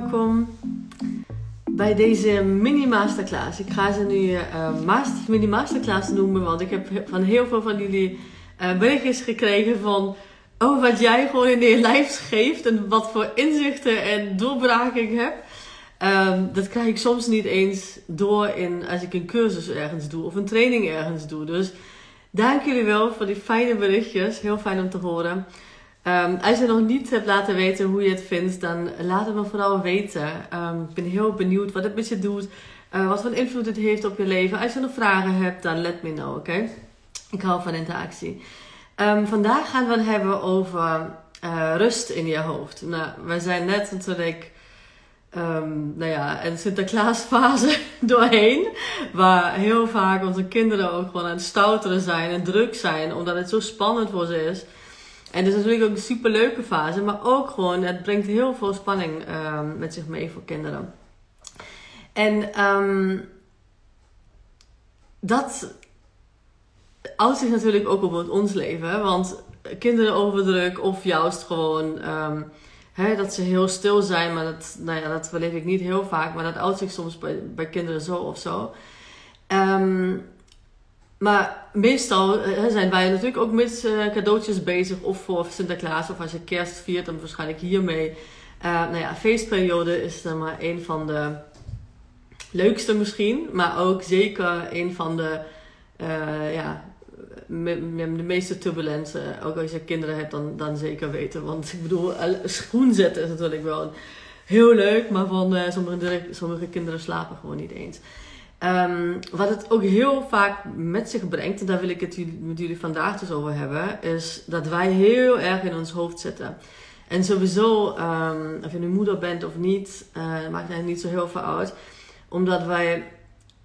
welkom bij deze mini-masterclass. Ik ga ze nu uh, master, mini-masterclass noemen, want ik heb van heel veel van jullie uh, berichtjes gekregen van oh, wat jij gewoon in je lijf geeft en wat voor inzichten en doorbraken ik heb. Um, dat krijg ik soms niet eens door in, als ik een cursus ergens doe of een training ergens doe. Dus dank jullie wel voor die fijne berichtjes. Heel fijn om te horen. Um, als je nog niet hebt laten weten hoe je het vindt, dan laat het me vooral weten. Um, ik ben heel benieuwd wat het met je doet, uh, wat voor invloed het heeft op je leven. Als je nog vragen hebt, dan let me know, oké? Ik hou van interactie. Um, vandaag gaan we het hebben over uh, rust in je hoofd. Nou, we zijn net natuurlijk nou ja, een Sinterklaasfase doorheen. Waar heel vaak onze kinderen ook gewoon aan het stouteren zijn en druk zijn. Omdat het zo spannend voor ze is. En het is natuurlijk ook een super leuke fase. Maar ook gewoon, het brengt heel veel spanning um, met zich mee voor kinderen. En um, dat houdt zich natuurlijk ook op ons leven. Want kinderen overdruk of juist gewoon hè, dat ze heel stil zijn. Maar dat, nou ja, dat beleef ik niet heel vaak. Maar dat houdt zich soms bij, bij kinderen zo of zo. Maar meestal hè, zijn wij natuurlijk ook met uh, cadeautjes bezig. Of voor Sinterklaas of als je kerst viert, dan waarschijnlijk hiermee. Uh, nou ja, feestperiode is dan maar een van de leukste misschien. Maar ook zeker een van de uh, ja, de meeste turbulente, ook als je kinderen hebt, dan, dan zeker weten. Want ik bedoel, schoen zetten is natuurlijk wel heel leuk, maar van sommige, sommige kinderen slapen gewoon niet eens. Um, wat het ook heel vaak met zich brengt, en daar wil ik het met jullie vandaag dus over hebben, is dat wij heel erg in ons hoofd zitten. En sowieso, um, of je nu moeder bent of niet, uh, maakt eigenlijk niet zo heel veel uit. Omdat wij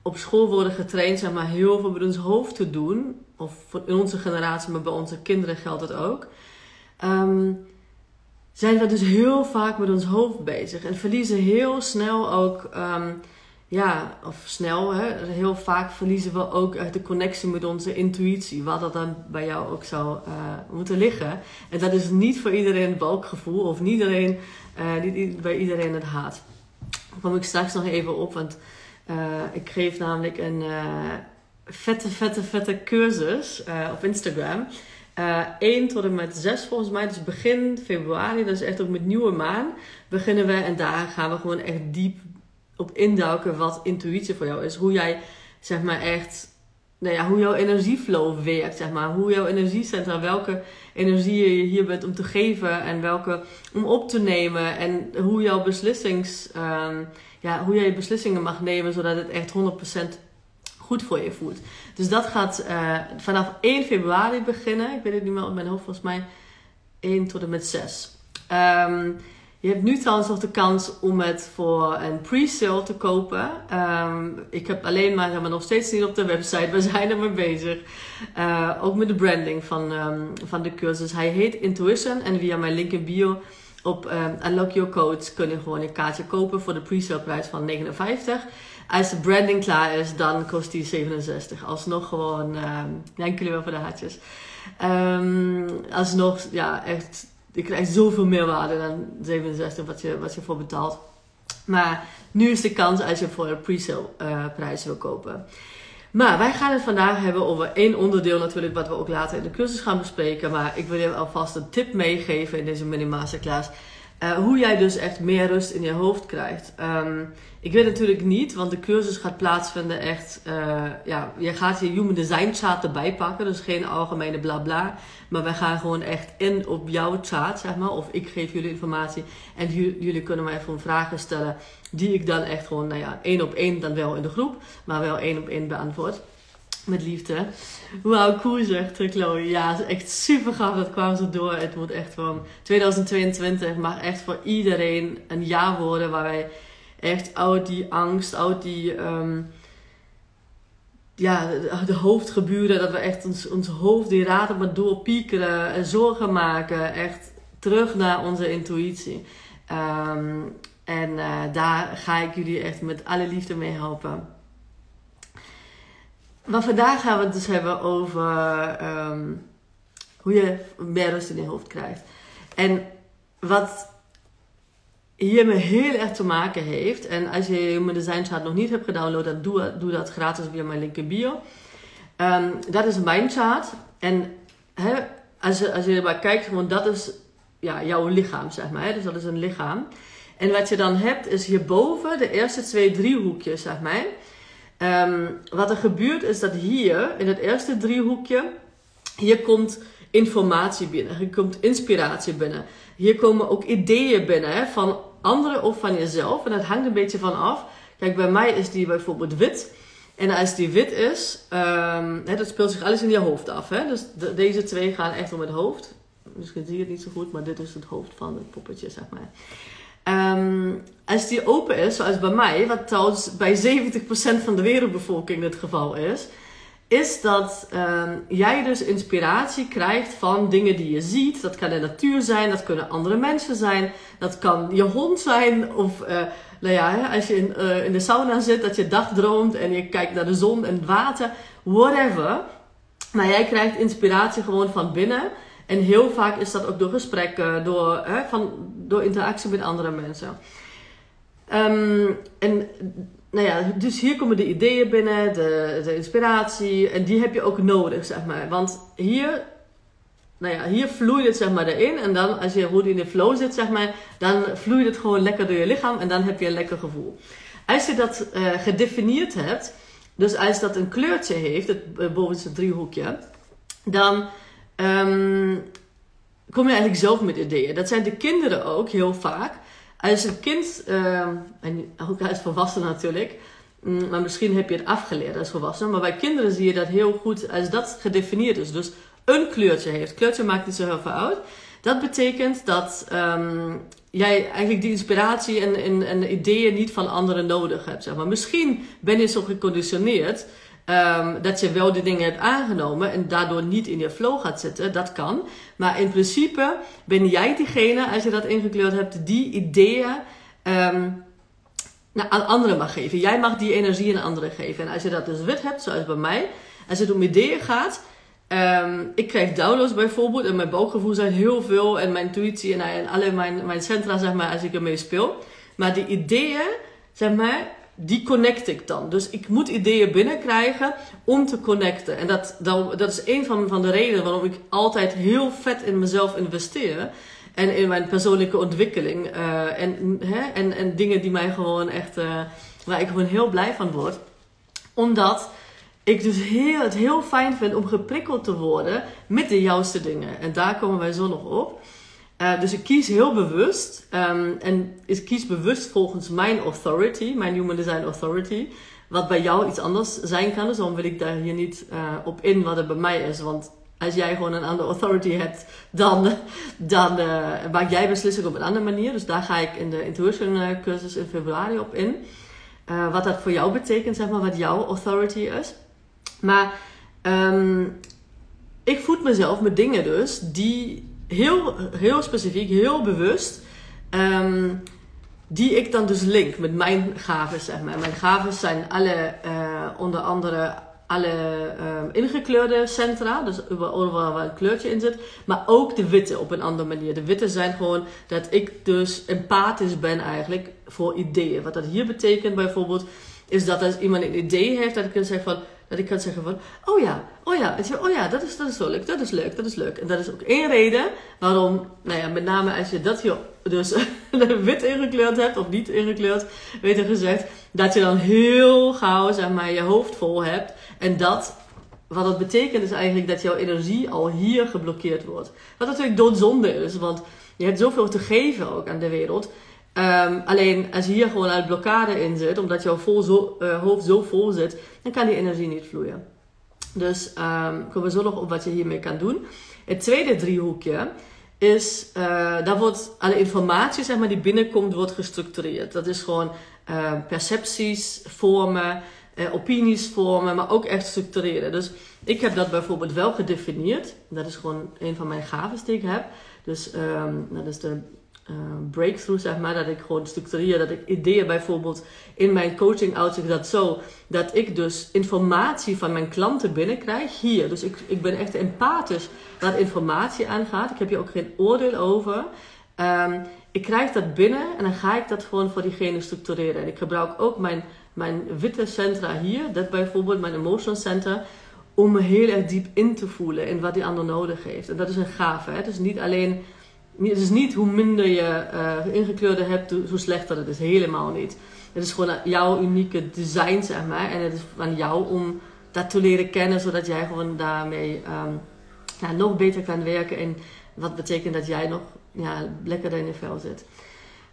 op school worden getraind, zeg maar, heel veel met ons hoofd te doen of in onze generatie, maar bij onze kinderen geldt het ook. Um, zijn we dus heel vaak met ons hoofd bezig en verliezen heel snel ook, ja, of snel, hè, heel vaak verliezen we ook de connectie met onze intuïtie, wat dat dan bij jou ook zou uh, moeten liggen. En dat is niet voor iedereen het balkgevoel of niet, iedereen, uh, niet bij iedereen het haat. Daar kom ik straks nog even op, want uh, ik geef namelijk een vette, vette, vette cursus op Instagram. Uh, eh, 1 tot en met 6 volgens mij, dus begin februari, dus echt ook met nieuwe maan, beginnen we. En daar gaan we gewoon echt diep op induiken wat intuïtie voor jou is. Hoe jij, zeg maar, echt, nou ja, hoe jouw energieflow werkt, zeg maar. Hoe jouw energiecentra, welke energie je hier bent om te geven en welke om op te nemen. En hoe jouw beslissings, um, ja, hoe jij je beslissingen mag nemen, zodat het echt 100% goed voor je voelt. Dus dat gaat uh, vanaf 1 februari beginnen. Ik weet het niet meer op mijn hoofd, volgens mij 1 tot en met 6. Um, ehm, je hebt nu trouwens nog de kans om het voor een pre-sale te kopen. Um, ik heb alleen maar, maar nog steeds niet op de website. We zijn er mee bezig. Uh, ook met de branding van, um, van de cursus. Hij heet Intuition. En via mijn link in bio op Unlock Your Code kun je gewoon een kaartje kopen voor de pre-sale prijs van 59. Als de branding klaar is, dan kost die 67. Alsnog gewoon, um, dank jullie wel voor de hartjes. Um, alsnog, ja, echt, je krijgt zoveel meer waarde dan 67 wat je, wat je voor betaalt. Maar nu is de kans als je voor een pre-sale uh, prijs wil kopen. Maar wij gaan het vandaag hebben over één onderdeel natuurlijk, wat we ook later in de cursus gaan bespreken. Maar ik wil je alvast een tip meegeven in deze mini masterclass. Uh, hoe jij dus echt meer rust in je hoofd krijgt. Um, ik weet natuurlijk niet, want de cursus gaat plaatsvinden echt. Uh, ja, je gaat je Human Design chart erbij pakken, dus geen algemene bla bla. Maar wij gaan gewoon echt in op jouw chart, zeg maar. Of ik geef jullie informatie en jullie kunnen mij gewoon vragen stellen. Die ik dan echt gewoon, nou ja, één op één dan wel in de groep, maar wel één op één beantwoord. Met liefde. Wauw, cool zegt Chloe. Ja, echt super gaaf. Dat kwam zo door. Het moet echt van 2022 mag echt voor iedereen een jaar worden waar wij echt uit die angst, uit die um, ja, de, hoofdgeburen, dat we echt ons, ons hoofd die raden maar doorpiekeren en zorgen maken. Echt terug naar onze intuïtie. Um, en uh, daar ga ik jullie echt met alle liefde mee helpen. Maar vandaag gaan we het dus hebben over um, hoe je meer rust in je hoofd krijgt. En wat hiermee heel erg te maken heeft. En als je Human Design Chart nog niet hebt gedownload, dan doe, doe dat gratis via mijn link in bio. Ehm, dat is mijn chart. En als, je, als je erbij kijkt, gewoon dat is ja, jouw lichaam, zeg maar. Dus dat is een lichaam. En wat je dan hebt, is hierboven de eerste twee driehoekjes, zeg maar. Ehm, wat er gebeurt, is dat hier, in het eerste driehoekje, hier komt informatie binnen. Hier komt inspiratie binnen. Hier komen ook ideeën binnen hè, van anderen of van jezelf. En dat hangt een beetje van af. Kijk, bij mij is die bijvoorbeeld wit. En als die wit is, um, hè, dat speelt zich alles in je hoofd af. Hè? Dus deze twee gaan echt om het hoofd. Misschien zie je het niet zo goed, maar dit is het hoofd van het poppetje, zeg maar. Ehm, als die open is, zoals bij mij, wat trouwens bij 70% van de wereldbevolking het geval is, is dat ehm, jij dus inspiratie krijgt van dingen die je ziet. Dat kan de natuur zijn, dat kunnen andere mensen zijn, dat kan je hond zijn. Of uh, nou ja, als je in, uh, in de sauna zit, dat je dagdroomt en je kijkt naar de zon en het water, whatever. Maar jij krijgt inspiratie gewoon van binnen. En heel vaak is dat ook door gesprekken, door, hè, van, door interactie met andere mensen. Um, en nou ja, dus hier komen de ideeën binnen, de, de inspiratie. En die heb je ook nodig, zeg maar. Want hier, nou ja, hier vloeit het zeg maar erin. En dan, als je goed in de flow zit, zeg maar, dan vloeit het gewoon lekker door je lichaam. En dan heb je een lekker gevoel. Als je dat uh, gedefinieerd hebt, dus als dat een kleurtje heeft, het uh, bovenste driehoekje, dan um, kom je eigenlijk zelf met ideeën. Dat zijn de kinderen ook heel vaak. Als een kind, uh, en ook als volwassene natuurlijk, mm, maar misschien heb je het afgeleerd als volwassene, maar bij kinderen zie je dat heel goed als dat gedefinieerd is. Dus een kleurtje heeft. Kleurtje maakt niet zo heel veel uit. Dat betekent dat um, jij eigenlijk die inspiratie en, en, en, ideeën niet van anderen nodig hebt. Zeg maar. Misschien ben je zo geconditioneerd um, dat je wel die dingen hebt aangenomen en daardoor niet in je flow gaat zitten. Dat kan. Maar in principe ben jij diegene, als je dat ingekleurd hebt, die ideeën um, aan anderen mag geven. Jij mag die energie aan anderen geven. En als je dat dus wit hebt, zoals bij mij, als het om ideeën gaat. Um, ik krijg downloads bijvoorbeeld en mijn booggevoel zijn heel veel en mijn intuïtie en, en alle mijn, mijn centra, zeg maar, als ik ermee speel. Maar die ideeën, zeg maar, die connect ik dan. Dus ik moet ideeën binnenkrijgen om te connecten. En dat, dat, dat is een van, van de redenen waarom ik altijd heel vet in mezelf investeer. En in mijn persoonlijke ontwikkeling. Uh, en, hè, en, en dingen die mij gewoon echt, uh, waar ik gewoon heel blij van word. Omdat ik dus heel, het heel fijn vind om geprikkeld te worden met de juiste dingen. En daar komen wij zo nog op. Uh, dus ik kies heel bewust. Um, en ik kies bewust volgens mijn authority, mijn Human Design Authority. Wat bij jou iets anders zijn kan. Dus dan wil ik daar hier niet uh, op in wat er bij mij is. Want als jij gewoon een andere authority hebt, dan, dan uh, maak jij beslissingen op een andere manier. Dus daar ga ik in de Intuition cursus in februari op in. wat dat voor jou betekent, zeg maar, wat jouw authority is. Maar um, ik voed mezelf met dingen dus die heel, heel specifiek, heel bewust. Um, die ik dan dus link met mijn gaven, zeg maar. Mijn gaven zijn alle, uh, onder andere alle uh, ingekleurde centra, dus overal waar een kleurtje in zit, maar ook de witte op een andere manier. De witte zijn gewoon dat ik dus empathisch ben eigenlijk voor ideeën. Wat dat hier betekent bijvoorbeeld, is dat als iemand een idee heeft, dat ik kan zeggen van, dat ik kan zeggen van, oh ja, oh ja, oh ja, dat is, dat is wel leuk, dat is leuk, dat is leuk. En dat is ook één reden waarom, nou ja, met name als je dat hier dus wit ingekleurd hebt of niet ingekleurd, beter gezegd, dat je dan heel gauw, zeg maar, je hoofd vol hebt. En dat, wat dat betekent is eigenlijk dat jouw energie al hier geblokkeerd wordt. Wat natuurlijk doodzonde is, want je hebt zoveel te geven ook aan de wereld. Um, alleen als hier gewoon een blokkade in zit, omdat jouw vol zo, uh, hoofd zo vol zit, dan kan die energie niet vloeien. Dus um, komen we zo nog op wat je hiermee kan doen. Het tweede driehoekje is, uh, daar wordt alle informatie zeg maar, die binnenkomt, wordt gestructureerd. Dat is gewoon uh, percepties vormen, opinies vormen, maar ook echt structureren. Dus ik heb dat bijvoorbeeld wel gedefinieerd. Dat is gewoon een van mijn gaven die ik heb. Dus dat is de uh, breakthrough, zeg maar. Dat ik gewoon structureer, dat ik ideeën bijvoorbeeld in mijn coaching uitzicht dat zo. Dat ik dus informatie van mijn klanten binnenkrijg hier. Dus ik, ik ben echt empathisch wat informatie aangaat. Ik heb hier ook geen oordeel over. Um, ik krijg dat binnen en dan ga ik dat gewoon voor diegene structureren. En ik gebruik ook mijn, mijn witte centra hier, dat bijvoorbeeld mijn emotional center, om me heel erg diep in te voelen in wat die ander nodig heeft. En dat is een gave. Hè? Is niet alleen, het is niet hoe minder je uh, ingekleurde hebt, hoe slechter het is. Helemaal niet. Het is gewoon jouw unieke design, zeg maar. En het is van jou om dat te leren kennen, zodat jij gewoon daarmee um, nog beter kan werken. En wat betekent dat jij nog ja, lekkerder in je vel zit.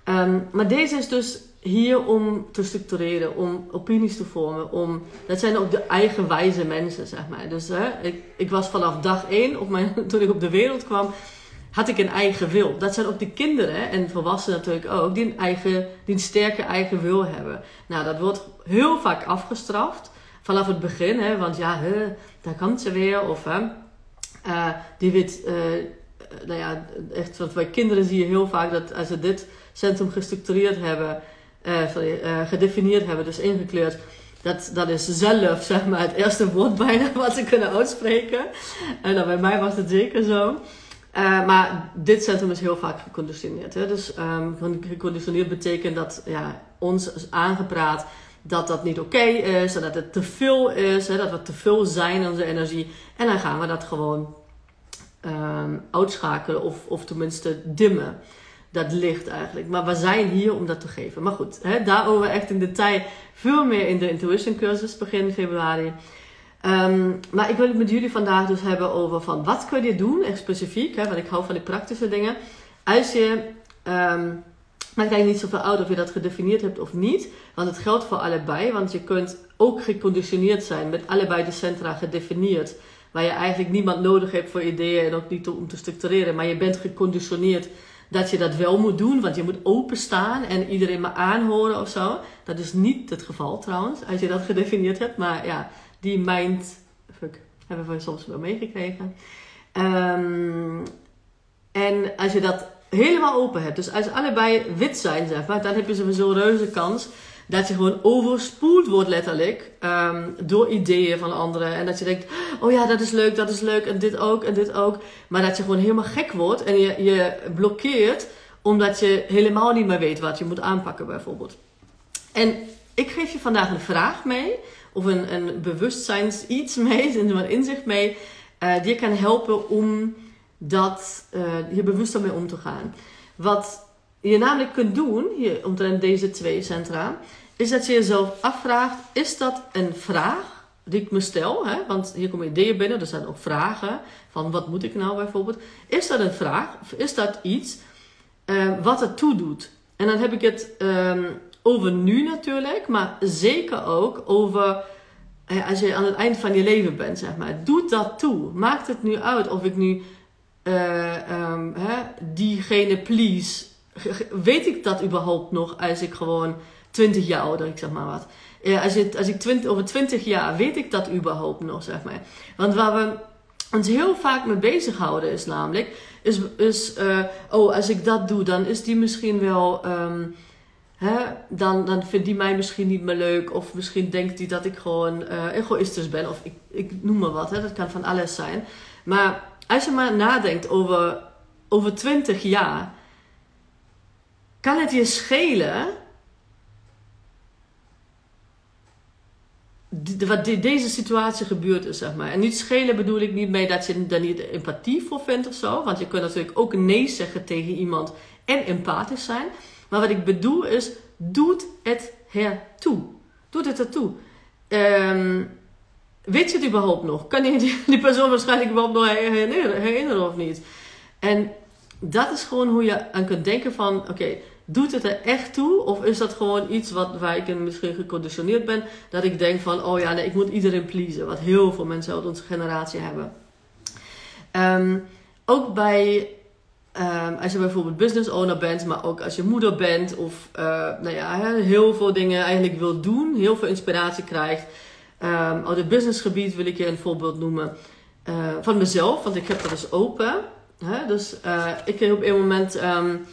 Um, maar deze is dus hier om te structureren, om opinies te vormen. Om, dat zijn ook de eigenwijze mensen, zeg maar. Dus hè, ik, ik was vanaf dag één, op mijn, toen ik op de wereld kwam, had ik een eigen wil. Dat zijn ook de kinderen en volwassenen natuurlijk ook, die een, eigen, die een sterke eigen wil hebben. Nou, dat wordt heel vaak afgestraft vanaf het begin, hè, want ja, hè, daar kan ze weer. Of hè, uh, die weet, uh, nou ja, echt, want bij kinderen zie je heel vaak dat als ze dit centrum gestructureerd hebben, gedefinieerd hebben, dus ingekleurd. Dat, dat is zelf, zeg maar, het eerste woord bijna wat ze kunnen uitspreken. En dan bij mij was het zeker zo. Uh, maar dit centrum is heel vaak geconditioneerd. Hè? Dus um, geconditioneerd betekent dat ja, ons is aangepraat dat dat niet oké okay is, dat het te veel is, hè? dat we te veel zijn in onze energie. En dan gaan we dat gewoon um, uitschakelen of, of tenminste dimmen. Dat licht eigenlijk. Maar we zijn hier om dat te geven. Maar goed, hè, daarover echt in detail veel meer in de intuition cursus begin februari. Um, maar ik wil het met jullie vandaag dus hebben over van wat kun je doen, echt specifiek, hè, want ik hou van die praktische dingen. Als je, um, maakt eigenlijk niet zoveel uit of je dat gedefinieerd hebt of niet, want het geldt voor allebei, want je kunt ook geconditioneerd zijn met allebei de centra gedefinieerd, waar je eigenlijk niemand nodig hebt voor ideeën en ook niet om te structureren, maar je bent geconditioneerd dat je dat wel moet doen, want je moet openstaan en iedereen maar aanhoren of zo. Dat is niet het geval trouwens, als je dat gedefinieerd hebt, maar ja die mindfuck hebben we soms wel meegekregen. Um, en als je dat helemaal open hebt, dus als allebei wit zijn, zeg maar, dan heb je sowieso reuze kans dat je gewoon overspoeld wordt letterlijk um, door ideeën van anderen. En dat je denkt, oh ja, dat is leuk, dat is leuk en dit ook en dit ook. Maar dat je gewoon helemaal gek wordt en je, je blokkeert omdat je helemaal niet meer weet wat je moet aanpakken bijvoorbeeld. En ik geef je vandaag een vraag mee of een, een bewustzijns iets mee, een inzicht mee, uh, die je kan helpen om dat, uh, je bewust mee om te gaan. Wat je namelijk kunt doen, hier omtrent deze twee centra, is dat je jezelf afvraagt, is dat een vraag die ik me stel? Hè? Want hier komen ideeën binnen, er zijn ook vragen van wat moet ik nou bijvoorbeeld. Is dat een vraag? Of is dat iets uh, wat het toedoet? En dan heb ik het um, over nu natuurlijk, maar zeker ook over eh, als je aan het eind van je leven bent, zeg maar. Doet dat toe. Maakt het nu uit of ik nu uh, um, hè, diegene please. Weet ik dat überhaupt nog als ik gewoon 20 jaar ouder, ik zeg maar wat. Als, als ik 20, over 20 jaar, weet ik dat überhaupt nog, zeg maar. Want waar we ons heel vaak mee bezighouden is namelijk, is, is uh, oh, als ik dat doe, dan is die misschien wel... Um, Hè, dan, dan vindt die mij misschien niet meer leuk. Of misschien denkt hij dat ik gewoon uh, egoïstisch ben. Of ik, ik noem maar wat. Hè, dat kan van alles zijn. Maar als je maar nadenkt over, over 20 jaar. Kan het je schelen. Wat deze situatie gebeurd is, zeg maar. En niet schelen bedoel ik niet mee dat je daar niet empathie voor vindt of zo. Want je kunt natuurlijk ook nee zeggen tegen iemand en empathisch zijn. Maar wat ik bedoel is, doet het ertoe. Doet het ertoe. Um, weet je het überhaupt nog? Kan je die, die persoon waarschijnlijk überhaupt nog herinneren, herinneren of niet? En dat is gewoon hoe je aan kunt denken van, oké, doet het er echt toe? Of is dat gewoon iets wat, waar ik misschien geconditioneerd ben? Dat ik denk van, oh ja, nee, ik moet iedereen pleasen. Wat heel veel mensen uit onze generatie hebben. Um, ook bij Um, als je bijvoorbeeld business owner bent, maar ook als je moeder bent of uh, nou ja, heel veel dingen eigenlijk wil doen, heel veel inspiratie krijgt. Um, op het businessgebied wil ik je een voorbeeld noemen uh, van mezelf, want ik heb dat dus open. Hè? Dus uh, ik kreeg op een moment, um,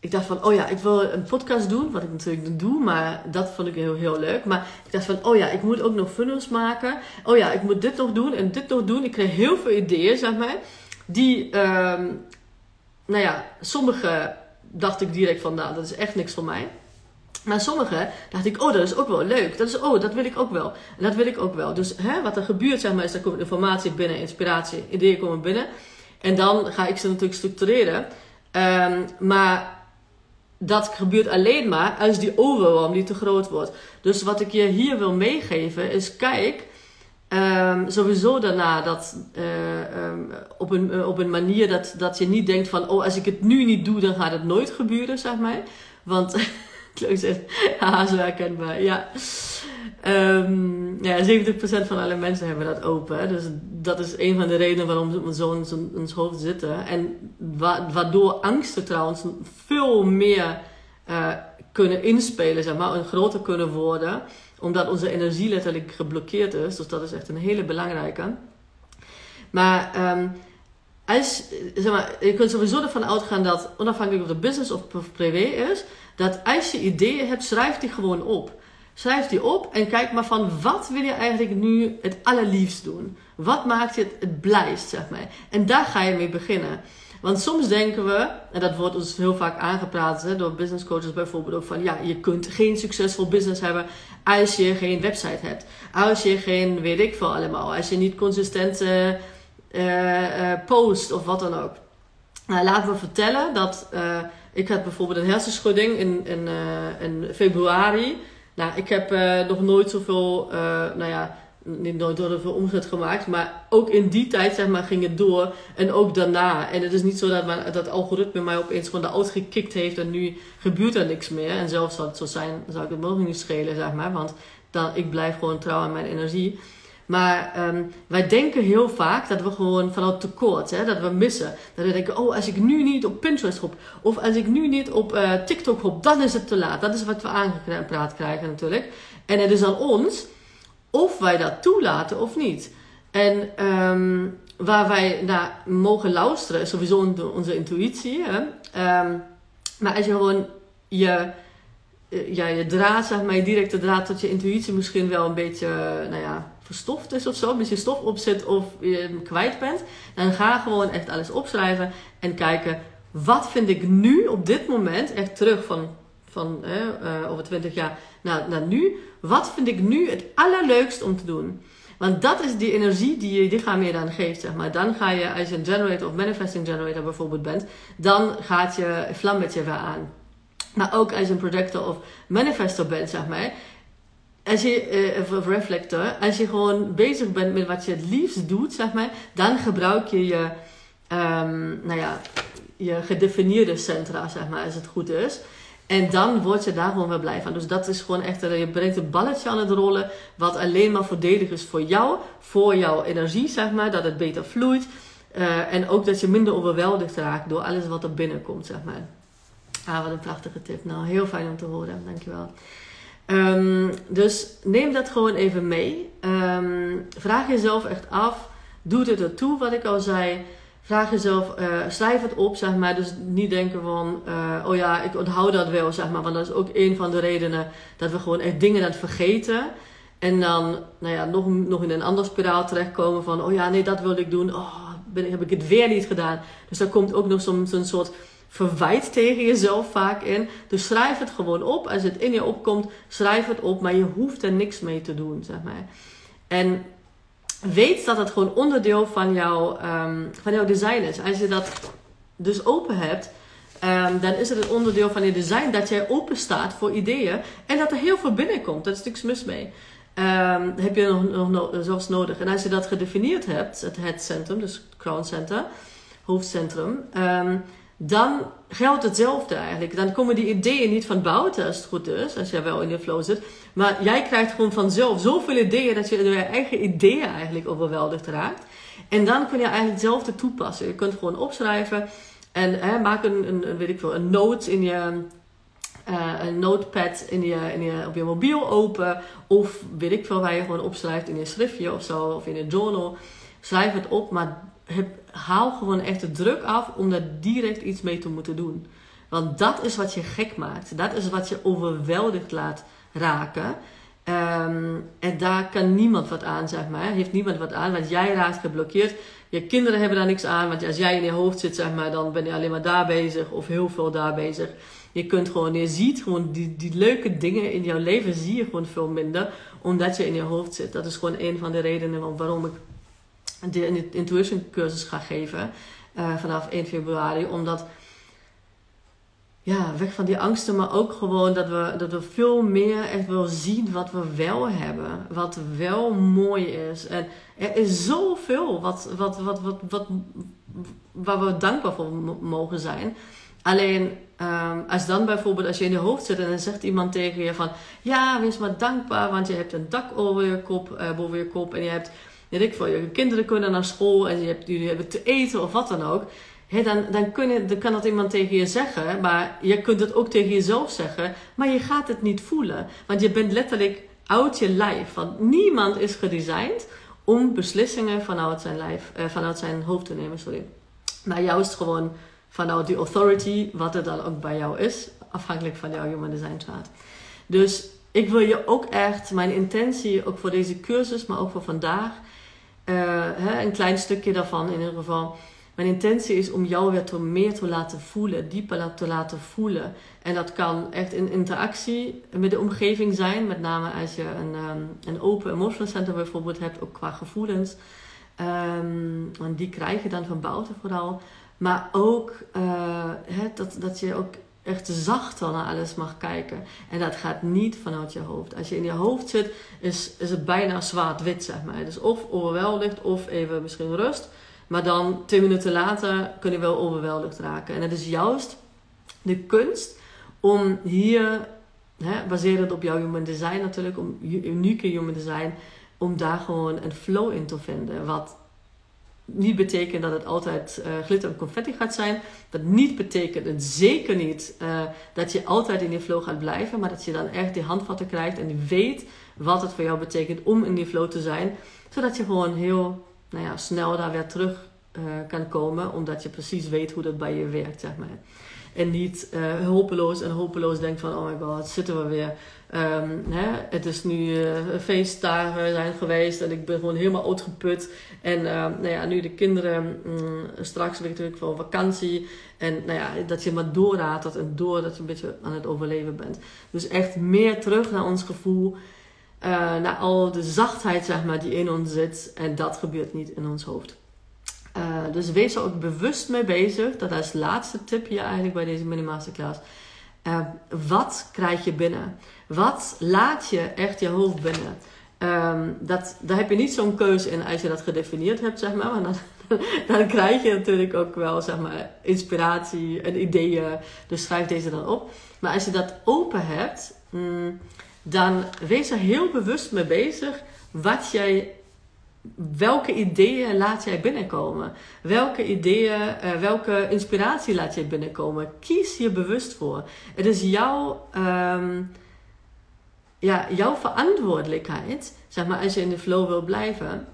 ik dacht van, oh ja, ik wil een podcast doen, wat ik natuurlijk doe, maar dat vond ik heel, heel leuk. Maar ik dacht van, oh ja, ik moet ook nog funnels maken. Oh ja, ik moet dit nog doen en dit nog doen. Ik kreeg heel veel ideeën, zeg maar, die nou ja, sommige dacht ik direct van, nou, dat is echt niks voor mij. Maar sommige dacht ik, oh, dat is ook wel leuk. Dat is, oh, dat wil ik ook wel. Dat wil ik ook wel. Dus hè, wat er gebeurt, zeg maar, is er komt informatie binnen, inspiratie, ideeën komen binnen. En dan ga ik ze natuurlijk structureren. Ehm, maar dat gebeurt alleen maar als die overwhelm die te groot wordt. Dus wat ik je hier wil meegeven is, kijk um, sowieso daarna dat uh, um, op, een, uh, op een manier dat, dat je niet denkt van, oh, als ik het nu niet doe, dan gaat het nooit gebeuren, zeg maar. Want Leuk zeg. Haha, zo herkenbaar. Ja. Um, ja, 70% van alle mensen hebben dat open. Dus dat is een van de redenen waarom we zo in ons hoofd zitten. En wa waardoor angsten trouwens veel meer uh, kunnen inspelen, zeg maar, en groter kunnen worden. Omdat onze energie letterlijk geblokkeerd is. Dus dat is echt een hele belangrijke. Maar um, als, zeg maar, je kunt sowieso ervan uitgaan dat, onafhankelijk of het business of privé is, dat als je ideeën hebt, schrijf die gewoon op. Schrijf die op en kijk maar van wat wil je eigenlijk nu het allerliefst doen? Wat maakt je het, het blijst, zeg maar. En daar ga je mee beginnen. Want soms denken we, en dat wordt ons heel vaak aangepraat hè, door business coaches bijvoorbeeld ook van ja, je kunt geen succesvol business hebben als je geen website hebt. Als je geen, weet ik veel allemaal, als je niet consistent uh, uh, post of wat dan ook. Nou, laten we vertellen dat ik had bijvoorbeeld een hersenschudding in, in, in februari. Nou, ik heb nog nooit zoveel, nou ja, niet nooit zoveel omzet gemaakt. Maar ook in die tijd, zeg maar, ging het door. En ook daarna. En het is niet zo dat mijn, dat algoritme mij opeens gewoon de gekikt heeft. En nu gebeurt er niks meer. En zelfs zou het zo zijn, zou ik het mogelijk niet schelen, zeg maar. Want dan, ik blijf gewoon trouw aan mijn energie. Maar um, wij denken heel vaak dat we gewoon vanuit tekort, hè, dat we missen. Dat we denken, oh, als ik nu niet op Pinterest hop, of als ik nu niet op uh, TikTok hop, dan is het te laat. Dat is wat we aangepraat krijgen natuurlijk. En het is aan ons of wij dat toelaten of niet. En um, waar wij naar mogen luisteren is sowieso onze intuïtie. Hè? Um, maar als je gewoon je, eh, ja, je draad, zeg maar, je directe draad tot je intuïtie misschien wel een beetje, nou ja verstoft is of zo, je stof opzet of je hem kwijt bent, dan ga gewoon echt alles opschrijven en kijken wat vind ik nu op dit moment, echt terug van, van uh, over 20 jaar naar nu, wat vind ik nu het allerleukst om te doen? Want dat is die energie die je lichaam je dan geeft, zeg maar. Dan ga je, als je een generator of manifesting generator bijvoorbeeld bent, dan gaat je vlammetje weer aan. Maar ook als je een projector of manifestor bent, zeg maar, als je, uh, of reflector, als je gewoon bezig bent met wat je het liefst doet, zeg maar, dan gebruik je je, um, nou ja, je gedefinieerde centra, zeg maar, als het goed is. En dan word je daar gewoon weer blij van. Dus dat is gewoon echt, je brengt een balletje aan het rollen, wat alleen maar voordelig is voor jou, voor jouw energie, zeg maar, dat het beter vloeit. Uh, en ook dat je minder overweldigd raakt door alles wat er binnenkomt, zeg maar. Ah, wat een prachtige tip. Nou, heel fijn om te horen. Dankjewel. Um, dus neem dat gewoon even mee. Um, vraag jezelf echt af: doet het ertoe wat ik al zei? Vraag jezelf, uh, schrijf het op, zeg maar. Dus niet denken van, uh, oh ja, ik onthoud dat wel, zeg maar. Want dat is ook een van de redenen dat we gewoon echt dingen het vergeten. En dan, nou ja, nog, nog in een andere spiraal terechtkomen van, oh ja, nee, dat wilde ik doen. Oh, ben, heb ik het weer niet gedaan. Dus daar komt ook nog soms een soort verwijt tegen jezelf vaak in. Dus schrijf het gewoon op. Als het in je opkomt, schrijf het op. Maar je hoeft er niks mee te doen, zeg maar. En weet dat het gewoon onderdeel van, jou, um, van jouw design is. Als je dat dus open hebt, um, dan is het een onderdeel van je design dat jij open staat voor ideeën. En dat er heel veel binnenkomt. Daar is niks mis mee. Um, heb je nog, nog, zelfs nodig. En als je dat gedefinieerd hebt, het head centrum, dus crown center, hoofdcentrum dan geldt hetzelfde eigenlijk. Dan komen die ideeën niet van buiten als het goed is, als jij wel in je flow zit. Maar jij krijgt gewoon vanzelf zoveel ideeën dat je door je eigen ideeën eigenlijk overweldigd raakt. En dan kun je eigenlijk hetzelfde toepassen. Je kunt gewoon opschrijven en hè, maak een, een, weet ik veel, een note in je. Uh, een notepad in je, in je, op je mobiel open. Of weet ik veel waar je gewoon opschrijft in je schriftje of zo. Of in een journal. Schrijf het op, maar heb, haal gewoon echt de druk af om daar direct iets mee te moeten doen. Want dat is wat je gek maakt. Dat is wat je overweldigd laat raken. Ehm, en daar kan niemand wat aan, zeg maar. Heeft niemand wat aan, want jij raakt geblokkeerd. Je kinderen hebben daar niks aan, want als jij in je hoofd zit, zeg maar, dan ben je alleen maar daar bezig of heel veel daar bezig. Je kunt gewoon, je ziet gewoon die, die leuke dingen in jouw leven, zie je gewoon veel minder, omdat je in je hoofd zit. Dat is gewoon een van de redenen waarom ik de intuition cursus ga geven uh, vanaf 1 februari. Omdat ja, weg van die angsten, maar ook gewoon dat we, dat we veel meer echt wel zien wat we wel hebben. Wat wel mooi is. En er is zoveel wat, wat, wat, wat, wat, waar we dankbaar voor mogen zijn. Alleen um, als dan bijvoorbeeld, als je in je hoofd zit en dan zegt iemand tegen je van... Ja, wees maar dankbaar, want je hebt een dak over je kop, uh, boven je kop. En je hebt, weet ik veel, je kinderen kunnen naar school en je hebt, jullie hebben te eten of wat dan ook dan, dan, kun je, dan kan dat iemand tegen je zeggen, maar je kunt het ook tegen jezelf zeggen, maar je gaat het niet voelen. Want je bent letterlijk uit je lijf. Want niemand is gedesigned om beslissingen vanuit zijn, lijf, eh, vanuit zijn hoofd te nemen. Sorry. Maar juist gewoon vanuit die authority, wat er dan ook bij jou is, afhankelijk van jouw human design chart. Dus ik wil je ook echt, mijn intentie ook voor deze cursus, maar ook voor vandaag, hè, een klein stukje daarvan in ieder geval mijn intentie is om jou weer meer te laten voelen, dieper te laten voelen. En dat kan echt in interactie met de omgeving zijn, met name als je een, um, een open emotional center bijvoorbeeld hebt, ook qua gevoelens. Um, want die krijg je dan van buiten vooral. Maar ook uh, dat, dat je ook echt zachter naar alles mag kijken. En dat gaat niet vanuit je hoofd. Als je in je hoofd zit, is, is het bijna zwart-wit, zeg maar. Dus of overweldigd of even misschien rust. Maar dan, twee minuten later, kun je wel overweldigd raken. En het is juist de kunst om hier, baserend op jouw human design natuurlijk, om unieke human design, om daar gewoon een flow in te vinden. Wat niet betekent dat het altijd uh, glitter en confetti gaat zijn. Dat niet betekent, het zeker niet, uh, dat je altijd in die flow gaat blijven. Maar dat je dan echt die handvatten krijgt en weet wat het voor jou betekent om in die flow te zijn. Zodat je gewoon heel nou ja, snel daar weer terug uh, kan komen, omdat je precies weet hoe dat bij je werkt, zeg maar. En niet uh, hulpeloos en hopeloos denkt van, oh my god, zitten we weer. Um, hè? Het is nu uh, feestdagen zijn geweest en ik ben gewoon helemaal uitgeput. En uh, nou ja, nu de kinderen um, straks weer natuurlijk voor vakantie. En nou ja, dat je maar doorraadt en door dat je een beetje aan het overleven bent. Dus echt meer terug naar ons gevoel. Naar al de zachtheid zeg maar, die in ons zit. En dat gebeurt niet in ons hoofd. Uh, dus wees er ook bewust mee bezig. Dat is laatste tip hier eigenlijk bij deze mini masterclass. Uh, wat krijg je binnen? Wat laat je echt je hoofd binnen? Um, dat, daar heb je niet zo'n keuze in als je dat gedefinieerd hebt, zeg maar. dan, dan krijg je natuurlijk ook wel, zeg maar, inspiratie en ideeën. Dus schrijf deze dan op. Maar als je dat open hebt, mm, dan wees er heel bewust mee bezig wat jij, welke ideeën laat jij binnenkomen? Welke ideeën, uh, welke inspiratie laat jij binnenkomen? Kies hier bewust voor. Het is jouw, um, ja, jouw verantwoordelijkheid, zeg maar, als je in de flow wil blijven.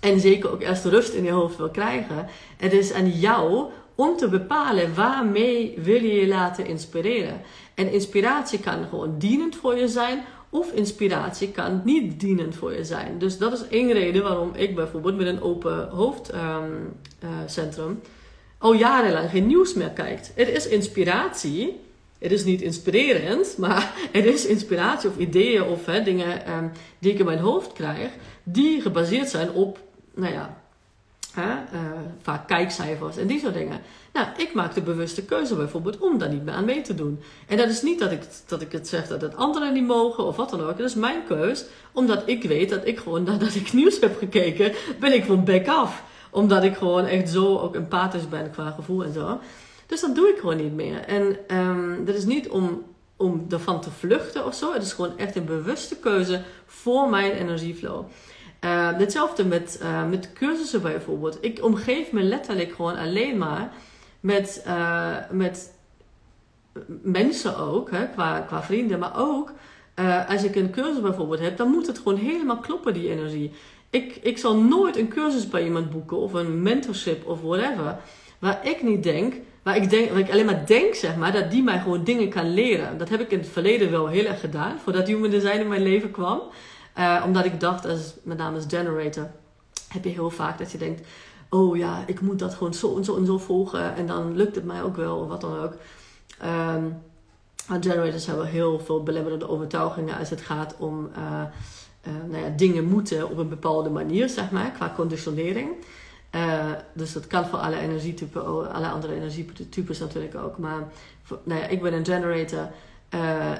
En zeker ook eerst rust in je hoofd wil krijgen. Het is aan jou om te bepalen waarmee wil je je laten inspireren. En inspiratie kan gewoon dienend voor je zijn, of inspiratie kan niet dienend voor je zijn. Dus dat is één reden waarom ik bijvoorbeeld met een open hoofdcentrum um, uh, al jarenlang geen nieuws meer kijkt. Het is inspiratie. Het is niet inspirerend, maar het is inspiratie of ideeën of hè, dingen um, die ik in mijn hoofd krijg, die gebaseerd zijn op, nou ja, Hè? Uh, vaak kijkcijfers en die soort dingen. Nou, ik maak de bewuste keuze bijvoorbeeld om daar niet meer aan mee te doen. En dat is niet dat ik, dat ik het zeg dat het anderen niet mogen of wat dan ook. Dat is mijn keus, omdat ik weet dat ik gewoon nadat ik nieuws heb gekeken, ben ik van back af. Omdat ik gewoon echt zo ook empathisch ben qua gevoel en zo. Dus dat doe ik gewoon niet meer. En um, dat is niet om, om ervan te vluchten of zo. Het is gewoon echt een bewuste keuze voor mijn energieflow. Hetzelfde met, uh, met cursussen bijvoorbeeld. Ik omgeef me letterlijk gewoon alleen maar met, uh, met mensen ook, hè, qua, qua vrienden, maar ook als ik een cursus bijvoorbeeld heb, dan moet het gewoon helemaal kloppen, die energie. Ik, ik zal nooit een cursus bij iemand boeken of een mentorship of whatever, waar ik niet denk waar ik, denk, waar ik alleen maar denk, zeg maar, dat die mij gewoon dingen kan leren. Dat heb ik in het verleden wel heel erg gedaan, voordat human design in mijn leven kwam. Uh, omdat ik dacht, als, met name als generator, heb je heel vaak dat je denkt, oh ja, ik moet dat gewoon zo en zo en zo volgen en dan lukt het mij ook wel, of wat dan ook. Um, generators hebben heel veel belemmerende overtuigingen als het gaat om uh, uh, nou ja, dingen moeten op een bepaalde manier, zeg maar, qua conditionering. Dus dat kan voor alle energietypen, alle andere energietypes natuurlijk ook. Maar nou ja, ik ben een generator,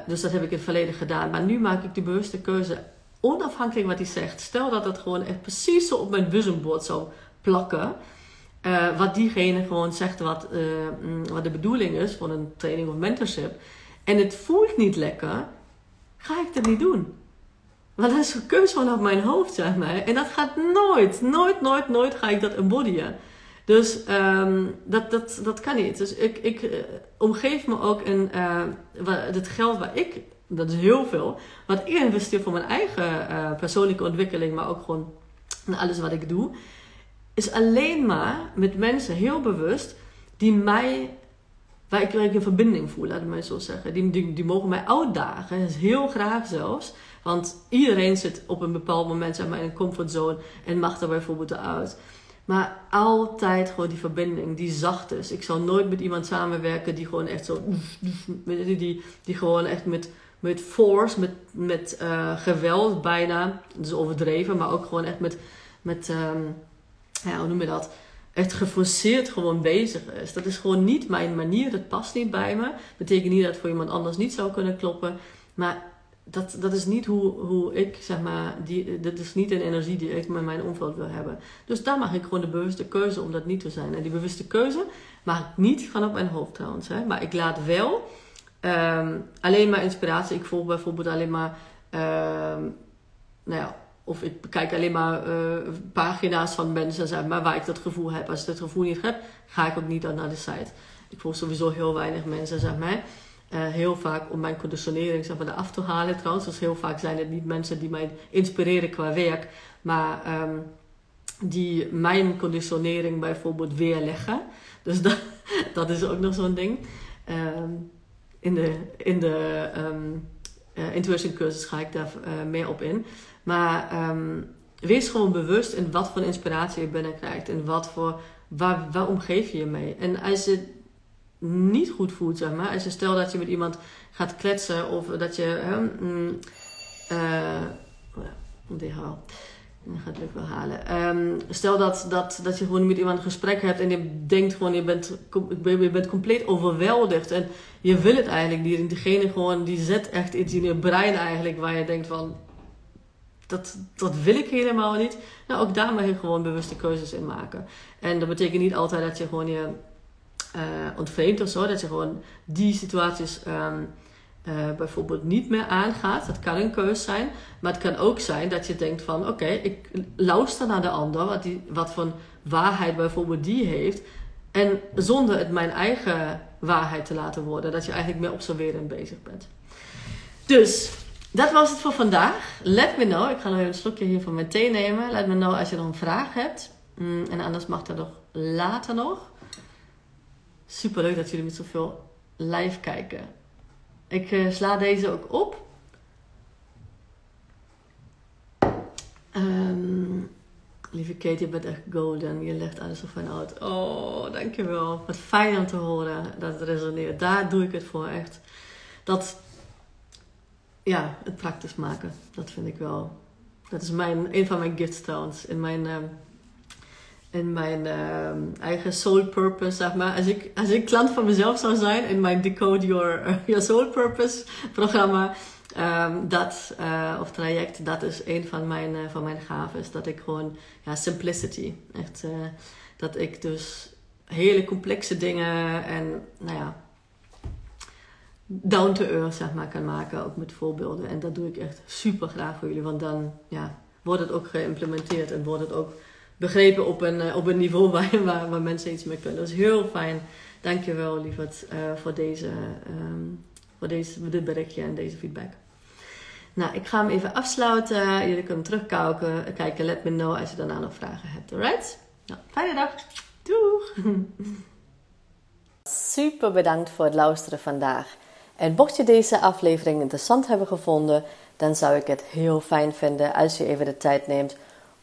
dus dat heb ik in het verleden gedaan. Maar nu maak ik de bewuste keuze, onafhankelijk wat hij zegt. Stel dat het gewoon echt precies zo op mijn vision zou plakken. Uh, wat diegene gewoon zegt wat, uh, wat de bedoeling is van een training of mentorship. En het voelt niet lekker, ga ik dat niet doen. Want dat is een keuze vanaf mijn hoofd, zeg maar. En dat gaat nooit, nooit, nooit, nooit ga ik dat embodyen. Dus um, dat, dat, dat kan niet. Dus ik, ik uh, omgeef me ook in het geld waar ik, dat is heel veel, wat ik investeer voor mijn eigen persoonlijke ontwikkeling, maar ook gewoon alles wat ik doe is alleen maar met mensen heel bewust die mij, waar ik, een verbinding voel, laat ik maar zo zeggen. Die, die, die mogen mij uitdagen, is heel graag zelfs. Want iedereen zit op een bepaald moment zeg maar, in een comfortzone en mag er bijvoorbeeld uit. Maar altijd gewoon die verbinding, die zacht is. Ik zal nooit met iemand samenwerken die gewoon echt zo. Die, die gewoon echt met, met force, met, met uh, geweld bijna. Dus overdreven, maar ook gewoon echt met. met um, ja, hoe noem je dat? Echt geforceerd gewoon bezig is. Dat is gewoon niet mijn manier. Dat past niet bij me. Betekent niet dat het voor iemand anders niet zou kunnen kloppen. Maar dat, dat is niet hoe, hoe ik, zeg maar, die, dat is niet een energie die ik met mijn omveld wil hebben. Dus daar mag ik gewoon de bewuste keuze om dat niet te zijn. En die bewuste keuze mag ik niet vanaf mijn hoofd trouwens. Hè. Maar ik laat wel um, alleen maar inspiratie. Ik volg bijvoorbeeld alleen maar, um, nou ja, of ik bekijk alleen maar uh, pagina's van mensen zeg maar, waar ik dat gevoel heb. Als ik dat gevoel niet heb, ga ik ook niet naar de site. Ik volg sowieso heel weinig mensen, zeg maar. Uh, heel vaak om mijn conditionering zeg maar, af te halen trouwens. Dus heel vaak zijn het niet mensen die mij inspireren qua werk. Maar um, die mijn conditionering bijvoorbeeld weerleggen. Dus dat, dat is ook nog zo'n ding. In de, in de um, uh, intuition cursus ga ik daar uh, meer op in. Maar um, wees gewoon bewust in wat voor inspiratie je binnenkrijgt. En wat voor, waar, waar omgeef je je mee. En als je niet goed voelt, zeg maar. Als je stel dat je met iemand gaat kletsen of dat je... Um, uh, haal. Dat gaat het wel halen. Um, stel dat, dat, dat je gewoon met iemand een gesprek hebt en je denkt gewoon, je bent, je bent compleet overweldigd en je wil het eigenlijk niet. En diegene gewoon, die zet echt iets in je brein eigenlijk waar je denkt van, dat, dat wil ik helemaal niet. Nou, ook daar mag je gewoon bewuste keuzes in maken. En dat betekent niet altijd dat je gewoon je uh, ontvreemdt of zo. Dat je gewoon die situaties um, uh, bijvoorbeeld niet meer aangaat. Dat kan een keuze zijn. Maar het kan ook zijn dat je denkt van... Oké, ik luister naar de ander. Wat, die, wat voor waarheid bijvoorbeeld die heeft. En zonder het mijn eigen waarheid te laten worden. Dat je eigenlijk meer observerend bezig bent. Dus dat was het voor vandaag. Let me know. Ik ga nog even een slokje hier van mijn thee nemen. Let me know als je nog een vraag hebt. Mm, en anders mag dat nog later nog. Super leuk dat jullie met zoveel live kijken. Ik uh, sla deze ook op. Um, lieve Kate, je bent echt golden. Je legt alles zo fijn uit. Oh, dankjewel. Wat fijn om te horen dat het resoneert. Daar doe ik het voor echt. Dat ja, het praktisch maken. Dat vind ik wel. Dat is mijn, een van mijn gifts trouwens. In mijn, uh, in mijn uh, eigen soul purpose, zeg maar. Als ik, als ik klant van mezelf zou zijn in mijn Decode Your, Your Soul Purpose programma. Um, dat, uh, of traject, dat is een van mijn, uh, van mijn gaven. Dat ik gewoon, ja, simplicity. Echt, uh, dat ik dus hele complexe dingen en, nou ja, down to earth zeg maar, kan maken, ook met voorbeelden. En dat doe ik echt super graag voor jullie, want dan ja, wordt het ook geïmplementeerd en wordt het ook begrepen op een, op een niveau waar, waar, waar mensen iets mee kunnen. Dat is heel fijn. Dankjewel, lieverd, uh, voor, deze, voor, deze, dit berichtje en deze feedback. Nou, ik ga hem even afsluiten. Jullie kunnen terugkijken. Kijken, let me know als je daarna nog vragen hebt. Alright? Nou, fijne dag. Doeg! super bedankt voor het luisteren vandaag. En mocht je deze aflevering interessant hebben gevonden, dan zou ik het heel fijn vinden als je even de tijd neemt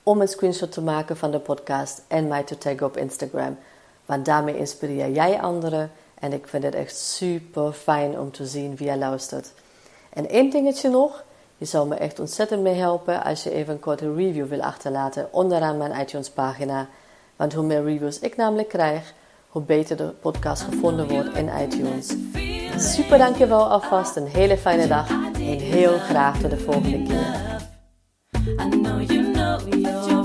om een screenshot te maken van de podcast en mij te taggen op Instagram. Want daarmee inspireer jij anderen en ik vind het echt super fijn om te zien wie je luistert. En één dingetje nog. Je zou me echt ontzettend mee helpen als je even een korte review wil achterlaten onderaan mijn iTunes pagina. Want hoe meer reviews ik namelijk krijg, hoe beter de podcast gevonden wordt in iTunes. Super dankjewel alvast, een hele fijne dag en heel graag tot de volgende keer. love you.